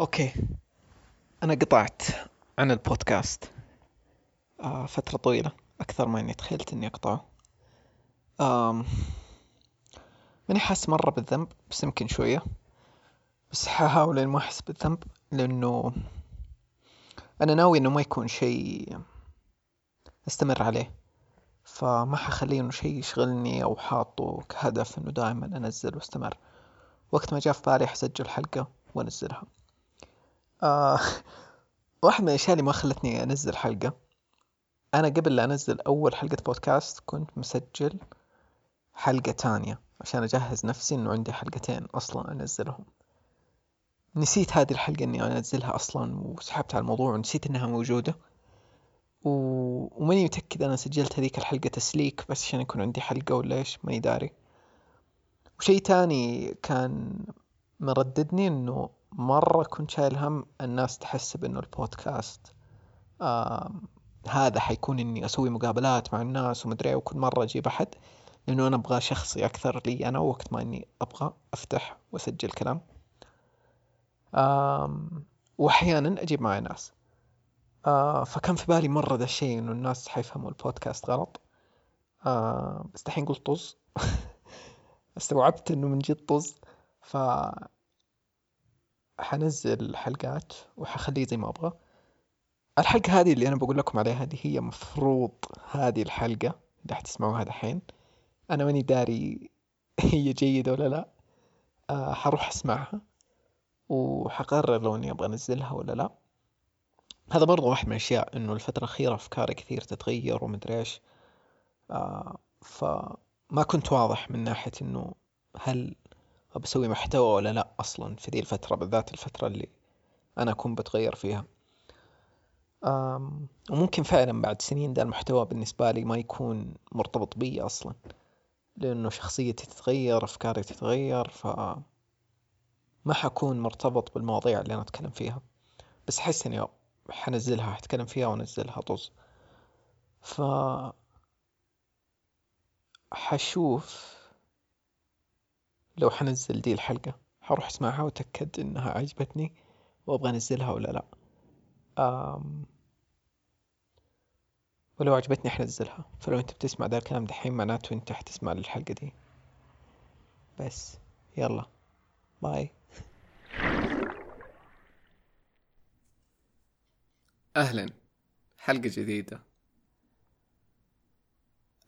أوكي. أنا قطعت عن البودكاست. آه فترة طويلة أكثر ما إني تخيلت إني أقطعه. ماني حاسس مرة بالذنب بس يمكن شوية. بس حاحاول إني ما أحس بالذنب لأنه أنا ناوي إنه ما يكون شيء أستمر عليه. فما حخليه إنه شيء يشغلني أو حاطه كهدف إنه دائما أنزل وأستمر. وقت ما جاء في بالي حسجل حلقة وأنزلها. آه واحد من الأشياء اللي ما خلتني أنزل حلقة. أنا قبل لا أنزل أول حلقة بودكاست كنت مسجل حلقة تانية عشان أجهز نفسي إنه عندي حلقتين أصلا أنزلهم. نسيت هذه الحلقة إني أنزلها أصلا وسحبت على الموضوع ونسيت إنها موجودة. و... وماني متأكد أنا سجلت هذيك الحلقة تسليك بس عشان يكون عندي حلقة ولا إيش ماني داري. وشي تاني كان مرددني إنه مرة كنت شايل هم الناس تحسب إنه البودكاست آه هذا حيكون إني أسوي مقابلات مع الناس ومدري وكل مرة أجيب أحد لأنه أنا أبغى شخصي أكثر لي أنا وقت ما إني أبغى أفتح وأسجل كلام. آه وأحيانا أجيب معي ناس. آه فكان في بالي مرة ذا الشيء إنه الناس حيفهموا البودكاست غلط. آه بس دحين قلت طز. استوعبت إنه من جد طز. ف حنزل حلقات وحخليه زي ما أبغى. الحلقة هذه اللي أنا بقول لكم عليها هذه هي مفروض هذه الحلقة اللي حتسمعوها دحين. أنا ماني داري هي جيدة ولا لا. أه حروح أسمعها وحقرر لو إني أبغى أنزلها ولا لا. هذا برضو واحد من الأشياء إنه الفترة الأخيرة أفكاري كثير تتغير ومدري إيش. أه فما كنت واضح من ناحية إنه هل بسوي محتوى ولا لا أصلا في ذي الفترة بالذات الفترة اللي أنا أكون بتغير فيها. وممكن فعلا بعد سنين ذا المحتوى بالنسبة لي ما يكون مرتبط بي أصلا لأنه شخصيتي تتغير أفكاري تتغير ف ما حكون مرتبط بالمواضيع اللي أنا أتكلم فيها. بس أحس إني حنزلها حتكلم فيها وأنزلها طز. ف حشوف لو حنزل دي الحلقة حروح اسمعها وأتأكد إنها عجبتني وأبغى أنزلها ولا لأ. أم... ولو عجبتني حنزلها فلو أنت بتسمع ذا الكلام دحين معناته أنت حتسمع للحلقة دي. بس يلا. باي. أهلا. حلقة جديدة.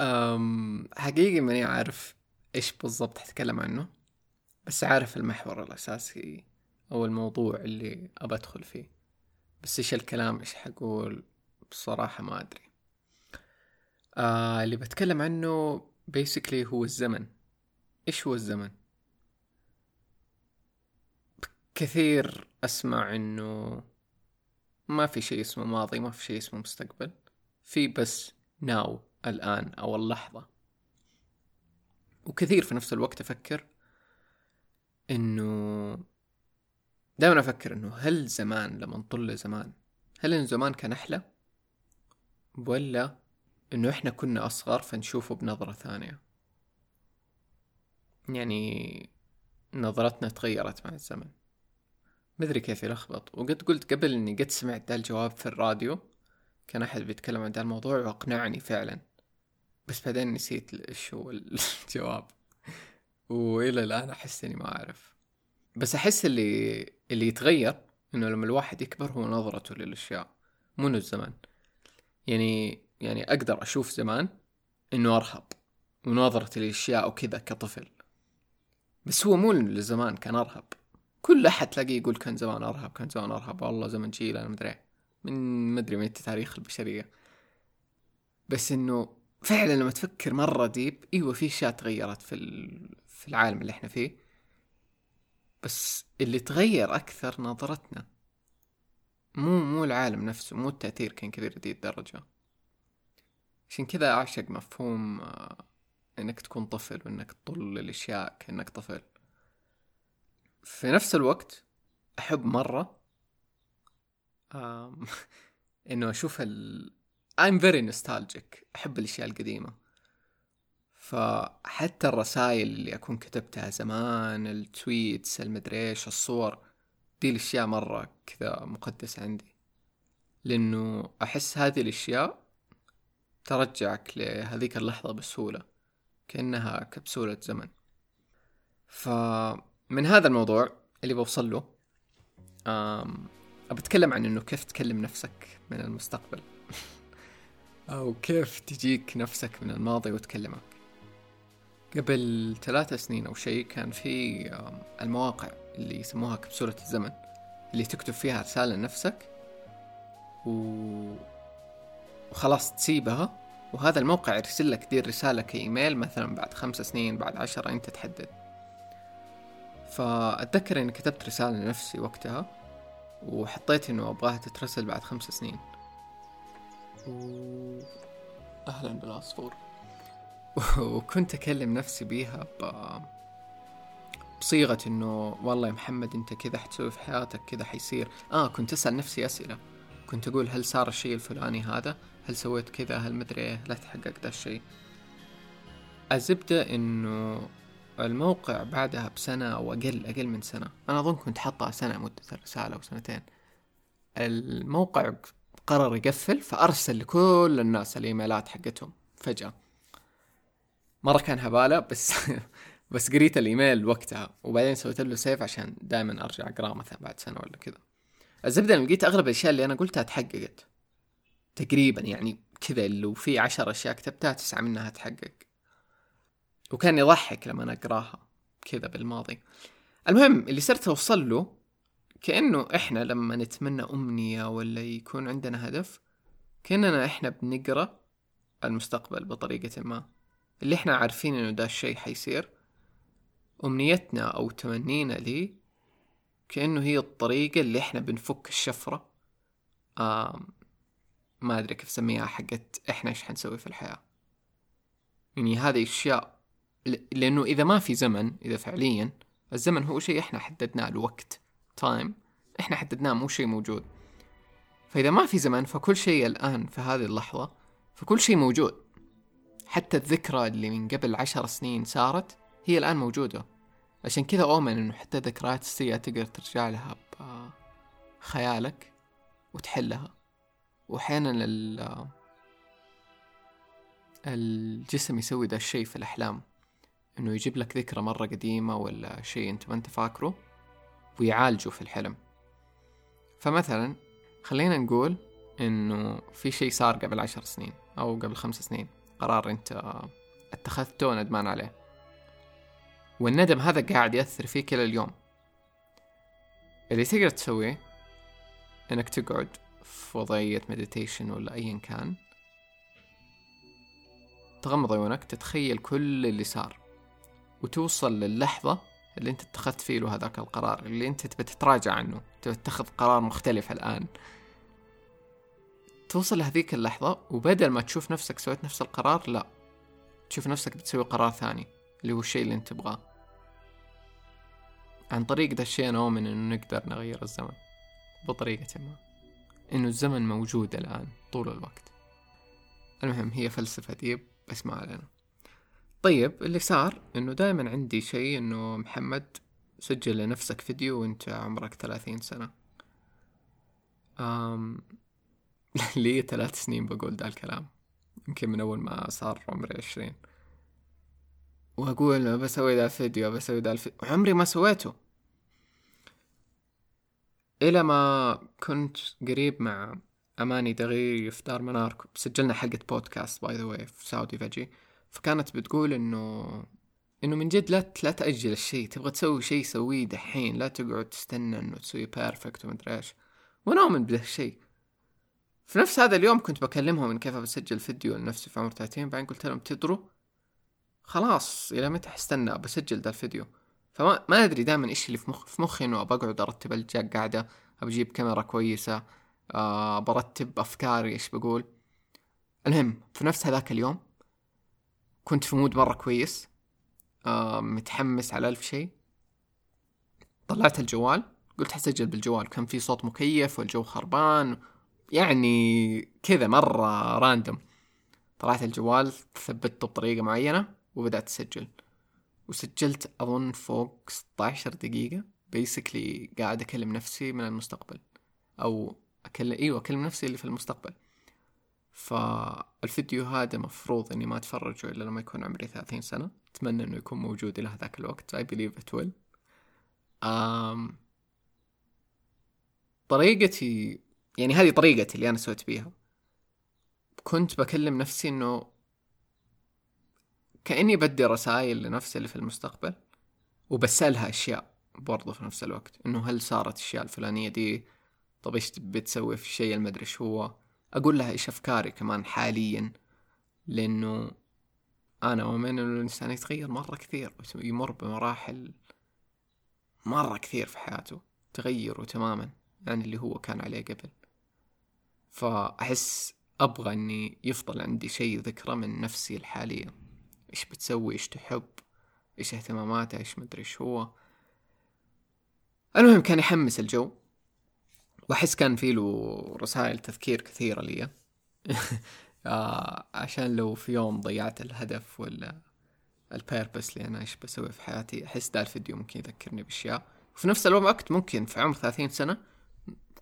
أم حقيقي ماني عارف إيش بالضبط حتكلم عنه. بس عارف المحور الأساسي أو الموضوع اللي أبى أدخل فيه. بس إيش الكلام إيش حقول؟ بصراحة ما أدري. آه اللي بتكلم عنه بيسكلي هو الزمن. إيش هو الزمن؟ كثير أسمع إنه ما في شيء اسمه ماضي ما في شيء اسمه مستقبل. في بس ناو الآن أو اللحظة. وكثير في نفس الوقت أفكر إنه دائما أفكر إنه هل زمان لما نطل زمان هل ان زمان كان أحلى؟ ولا إنه إحنا كنا أصغر فنشوفه بنظرة ثانية؟ يعني نظرتنا تغيرت مع الزمن. مدري كيف يلخبط. وقد قلت قبل إني قد سمعت ذا الجواب في الراديو كان أحد بيتكلم عن ذا الموضوع وأقنعني فعلا. بس بعدين نسيت إيش هو الجواب. وإلى الآن أحس إني ما أعرف. بس أحس اللي اللي يتغير إنه لما الواحد يكبر هو نظرته للأشياء مو الزمان. يعني يعني أقدر أشوف زمان إنه ارهب ونظرتي للأشياء وكذا كطفل. بس هو مو لزمان كان ارهب كل أحد تلاقيه يقول كان زمان ارهب كان زمان ارهب والله زمن جيل أنا مدري. من مدري من تاريخ البشرية. بس إنه فعلا لما تفكر مرة ديب إيوه في أشياء تغيرت في في العالم اللي إحنا فيه. بس اللي تغير أكثر نظرتنا مو مو العالم نفسه مو التأثير كان كبير دي الدرجة. عشان كذا أعشق مفهوم آه، إنك تكون طفل وإنك تطل الأشياء كأنك طفل. في نفس الوقت أحب مرة إنه أشوف I'm very nostalgic. أحب الأشياء القديمة. فحتى الرسائل اللي أكون كتبتها زمان التويتس المدريش الصور دي الأشياء مرة كذا مقدسة عندي. لأنه أحس هذه الأشياء ترجعك لهذيك اللحظة بسهولة كأنها كبسولة زمن. فمن هذا الموضوع اللي بوصل له أبتكلم عن إنه كيف تكلم نفسك من المستقبل. أو كيف تجيك نفسك من الماضي وتكلمك؟ قبل ثلاثة سنين أو شيء كان في المواقع اللي يسموها كبسولة الزمن اللي تكتب فيها رسالة لنفسك و... وخلاص تسيبها وهذا الموقع يرسل لك دي الرسالة كإيميل مثلا بعد خمس سنين بعد عشرة أنت تحدد. فأتذكر إني كتبت رسالة لنفسي وقتها وحطيت إنه أبغاها تترسل بعد خمس سنين. و... أهلا بالعصفور. وكنت أكلم نفسي بيها ب... بصيغة إنه والله يا محمد أنت كذا حتسوي في حياتك كذا حيصير. آه كنت أسأل نفسي أسئلة. كنت أقول هل صار الشيء الفلاني هذا؟ هل سويت كذا؟ هل مدري إيه؟ لا تحقق ذا الشيء. الزبدة إنه الموقع بعدها بسنة أو أقل أقل من سنة. أنا أظن كنت حطها سنة مدة الرسالة أو سنتين. الموقع قرر يقفل فأرسل لكل الناس الإيميلات حقتهم فجأة. مرة كان هبالة بس بس قريت الإيميل وقتها وبعدين سويت له سيف عشان دائما أرجع أقراه مثلا بعد سنة ولا كذا. الزبدة لما لقيت أغلب الأشياء اللي أنا قلتها تحققت. تقريبا يعني كذا لو في عشر أشياء كتبتها تسعة منها تحقق. وكان يضحك لما أنا أقراها كذا بالماضي. المهم اللي صرت أوصل له كأنه إحنا لما نتمنى أمنية ولا يكون عندنا هدف كأننا إحنا بنقرأ المستقبل بطريقة ما. اللي إحنا عارفين إنه ده الشيء حيصير أمنيتنا أو تمنينا ليه كأنه هي الطريقة اللي إحنا بنفك الشفرة. آم ما أدري كيف أسميها حقت إحنا إيش حنسوي في الحياة. يعني هذه أشياء لأنه إذا ما في زمن إذا فعليا الزمن هو شيء إحنا حددناه الوقت. تايم إحنا حددناه مو شيء موجود. فإذا ما في زمن فكل شيء الآن في هذه اللحظة فكل شيء موجود. حتى الذكرى اللي من قبل عشر سنين صارت هي الآن موجودة. عشان كذا أؤمن إنه حتى ذكريات السيئة تقدر ترجع لها بخيالك وتحلها. وأحيانا الجسم يسوي ذا الشيء في الأحلام. إنه يجيب لك ذكرى مرة قديمة ولا شيء أنت ما أنت فاكره. ويعالجه في الحلم. فمثلا خلينا نقول إنه في شيء صار قبل عشر سنين أو قبل خمس سنين قرار أنت اتخذته وندمان عليه. والندم هذا قاعد يأثر فيك إلى اليوم. اللي تقدر تسويه إنك تقعد في وضعية meditation ولا أيا كان تغمض عيونك تتخيل كل اللي صار وتوصل للحظة اللي انت اتخذت فيه له هذاك القرار اللي انت تبي تتراجع عنه تبي تتخذ قرار مختلف الآن. توصل لهذيك اللحظة وبدل ما تشوف نفسك سويت نفس القرار لا. تشوف نفسك بتسوي قرار ثاني اللي هو الشيء اللي انت تبغاه. عن طريق ذا الشيء أنا أؤمن إنه نقدر نغير الزمن. بطريقة ما. إنه الزمن موجود الآن طول الوقت. المهم هي فلسفة deep ما علينا. طيب اللي صار إنه دائما عندي شيء إنه محمد سجل لنفسك فيديو وأنت عمرك ثلاثين سنة. أملي ثلاث سنين بقول ذا الكلام. يمكن من أول ما صار عمري عشرين. وأقول بسوي ذا الفيديو بسوي ذا الفيديو وعمري ما سويته. إلى ما كنت قريب مع أماني دغيري في دار مناركو. سجلنا حلقة podcast by the way في سعودي فجي فكانت بتقول إنه إنه من جد لا لا تأجل الشيء تبغى تسوي شيء سويه دحين لا تقعد تستنى إنه تسوي perfect ومدري إيش. وأنا اؤمن الشيء في نفس هذا اليوم كنت بكلمهم من كيف بسجل فيديو لنفسي في عمر 30 بعدين قلت لهم تدروا خلاص إلى متى حستنى بسجل ذا الفيديو؟ فما ما أدري دائما إيش اللي في مخ في مخي إنه بقعد أرتب الجاك قاعدة بجيب كاميرا كويسة آه برتب أفكاري إيش بقول. المهم في نفس هذاك اليوم كنت في mood مرة كويس. آه متحمس على ألف شيء. طلعت الجوال. قلت حسجل بالجوال. كان في صوت مكيف والجو خربان. يعني كذا مرة random طلعت الجوال ثبته بطريقة معينة وبدأت أسجل. وسجلت أظن فوق 16 دقيقة. basically قاعد أكلم نفسي من المستقبل. أو اكلم إيوه أكلم نفسي اللي في المستقبل. فالفيديو هذا مفروض إني ما أتفرجه إلا لما يكون عمري ثلاثين سنة. أتمنى إنه يكون موجود إلى هذاك الوقت. I believe it will. um, طريقتي يعني هذه طريقتي اللي أنا سويت بيها. كنت بكلم نفسي إنه كأني بدي رسائل لنفسي اللي في المستقبل وبسألها أشياء برضو في نفس الوقت. إنه هل صارت الأشياء الفلانية دي؟ طب إيش بتسوي في الشيء؟ المدري إيش هو؟ أقول لها إيش أفكاري كمان حاليا؟ لأنه أنا إنه الإنسان يتغير مرة كثير ويمر بمراحل مرة كثير في حياته تغيروا تماما عن اللي هو كان عليه قبل. فأحس أبغى إني يفضل عندي شيء ذكرى من نفسي الحالية. إيش بتسوي؟ إيش تحب؟ إيش اهتماماتها إيش مدري إيش هو؟ المهم كان يحمس الجو. وأحس كان في له رسائل تذكير كثيرة لي. آه عشان لو في يوم ضيعت الهدف ولا ال purpose اللي أنا إيش بسوي في حياتي أحس ذا الفيديو ممكن يذكرني بأشياء. وفي نفس الوقت ممكن في عمر ثلاثين سنة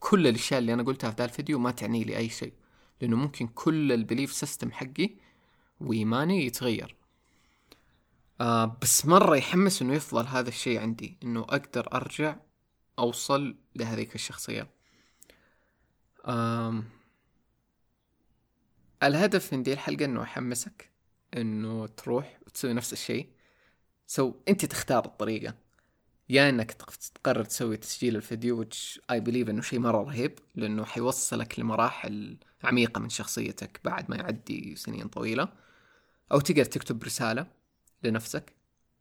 كل الأشياء اللي أنا قلتها في ذا الفيديو ما تعني لي أي شيء لأنه ممكن كل ال belief system حقي وإيماني يتغير. آه بس مرة يحمس إنه يفضل هذا الشيء عندي إنه أقدر أرجع أوصل لهذيك الشخصية. الهدف من دي الحلقة إنه أحمسك إنه تروح وتسوي نفس الشيء. so أنت تختار الطريقة. يا إنك تقرر تسوي تسجيل الفيديو which I believe إنه شيء مرة رهيب لأنه حيوصلك لمراحل عميقة من شخصيتك بعد ما يعدي سنين طويلة. أو تقدر تكتب رسالة لنفسك.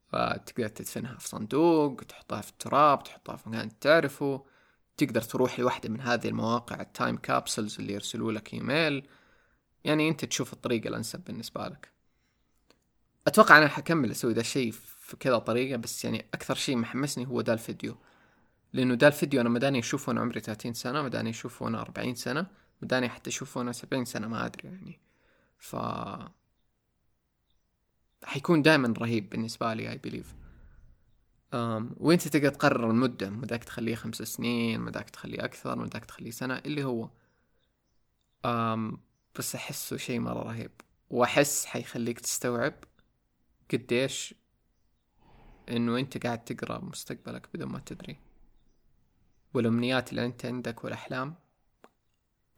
فتقدر تدفنها في صندوق تحطها في التراب تحطها في مكان تعرفه. تقدر تروح لواحدة من هذه المواقع ال time capsules اللي يرسلوا لك ايميل يعني أنت تشوف الطريقة الأنسب بالنسبة لك. أتوقع أنا حكمل أسوي ذا الشيء في كذا طريقة بس يعني أكثر شيء محمسني هو ذا الفيديو. لأنه ذا الفيديو أنا مداني اشوفه وأنا عمري 30 سنة مداني اشوفه وأنا 40 سنة مداني حتى اشوفه وأنا 70 سنة ما أدري يعني. ف حيكون دائما رهيب بالنسبة لي I believe وانت تقدر تقرر المدة مداك تخليه خمس سنين مداك تخليه أكثر مداك تخليه سنة اللي هو. um, بس أحسه شيء مرة رهيب. وأحس حيخليك تستوعب قديش إنه أنت قاعد تقرأ مستقبلك بدون ما تدري. والأمنيات اللي أنت عندك والأحلام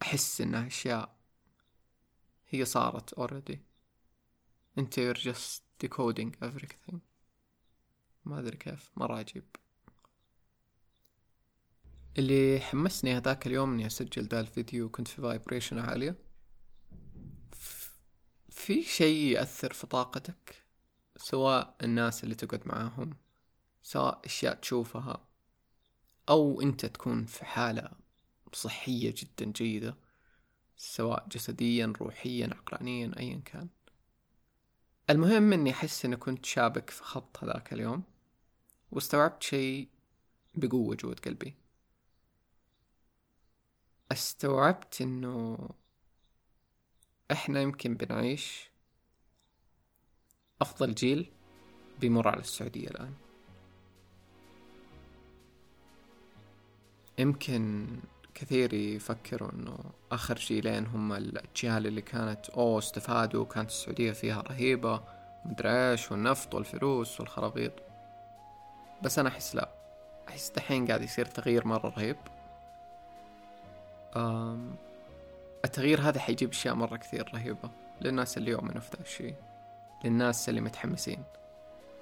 أحس انها أشياء هي صارت already. انت you're just decoding everything. ما أدري كيف مرة عجيب. اللي حمسني هذاك اليوم إني أسجل ذا الفيديو كنت في vibration عالية. في شيء يأثر في طاقتك؟ سواء الناس اللي تقعد معاهم سواء أشياء تشوفها أو أنت تكون في حالة صحية جدا جيدة سواء جسديا روحيا عقلانيا ايا كان. المهم إني أحس إني كنت شابك في خط هذاك اليوم واستوعبت شيء بقوة جود قلبي. استوعبت إنه إحنا يمكن بنعيش أفضل جيل بيمر على السعودية الآن. يمكن كثير يفكروا إنه آخر جيلين هم الأجيال اللي كانت أوه استفادوا كانت السعودية فيها رهيبة مدري إيش والنفط والفلوس والخرابيط. بس أنا أحس لا أحس دحين قاعد يصير تغيير مرة رهيب. أم التغيير هذا حيجيب أشياء مرة كثير رهيبة للناس اللي يؤمنوا في ذا الشيء للناس اللي متحمسين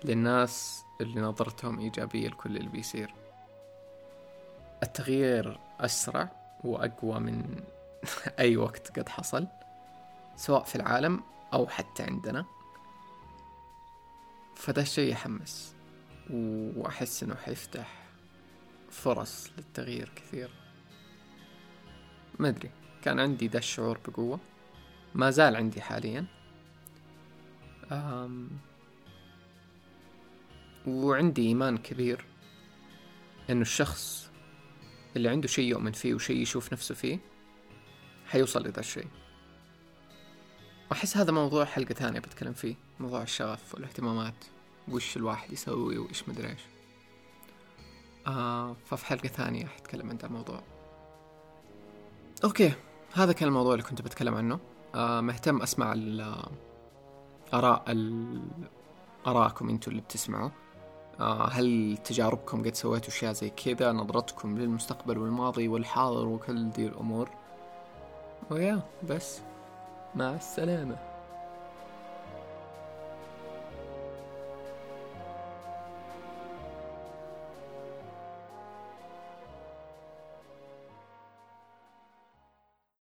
للناس اللي نظرتهم إيجابية لكل اللي بيصير. التغيير أسرع وأقوى من أي وقت قد حصل سواء في العالم أو حتى عندنا. فده الشيء يحمس وأحس إنه حيفتح فرص للتغيير كثير. ما أدري كان عندي ذا الشعور بقوة ما زال عندي حاليا. أم وعندي إيمان كبير إنه الشخص اللي عنده شيء يؤمن فيه وشيء يشوف نفسه فيه حيوصل لذا الشيء. وأحس هذا موضوع حلقة ثانية بتكلم فيه موضوع الشغف والاهتمامات وش الواحد يسوي وإيش مدري إيش. آه ففي حلقة ثانية حتكلم عن الموضوع. أوكي هذا كان الموضوع اللي كنت بتكلم عنه. آه مهتم أسمع الآراء ال... آراءكم أنتوا اللي بتسمعوا. هل تجاربكم قد سويتوا أشياء زي كذا؟ نظرتكم للمستقبل والماضي والحاضر وكل دي الأمور. ويا بس. مع السلامة.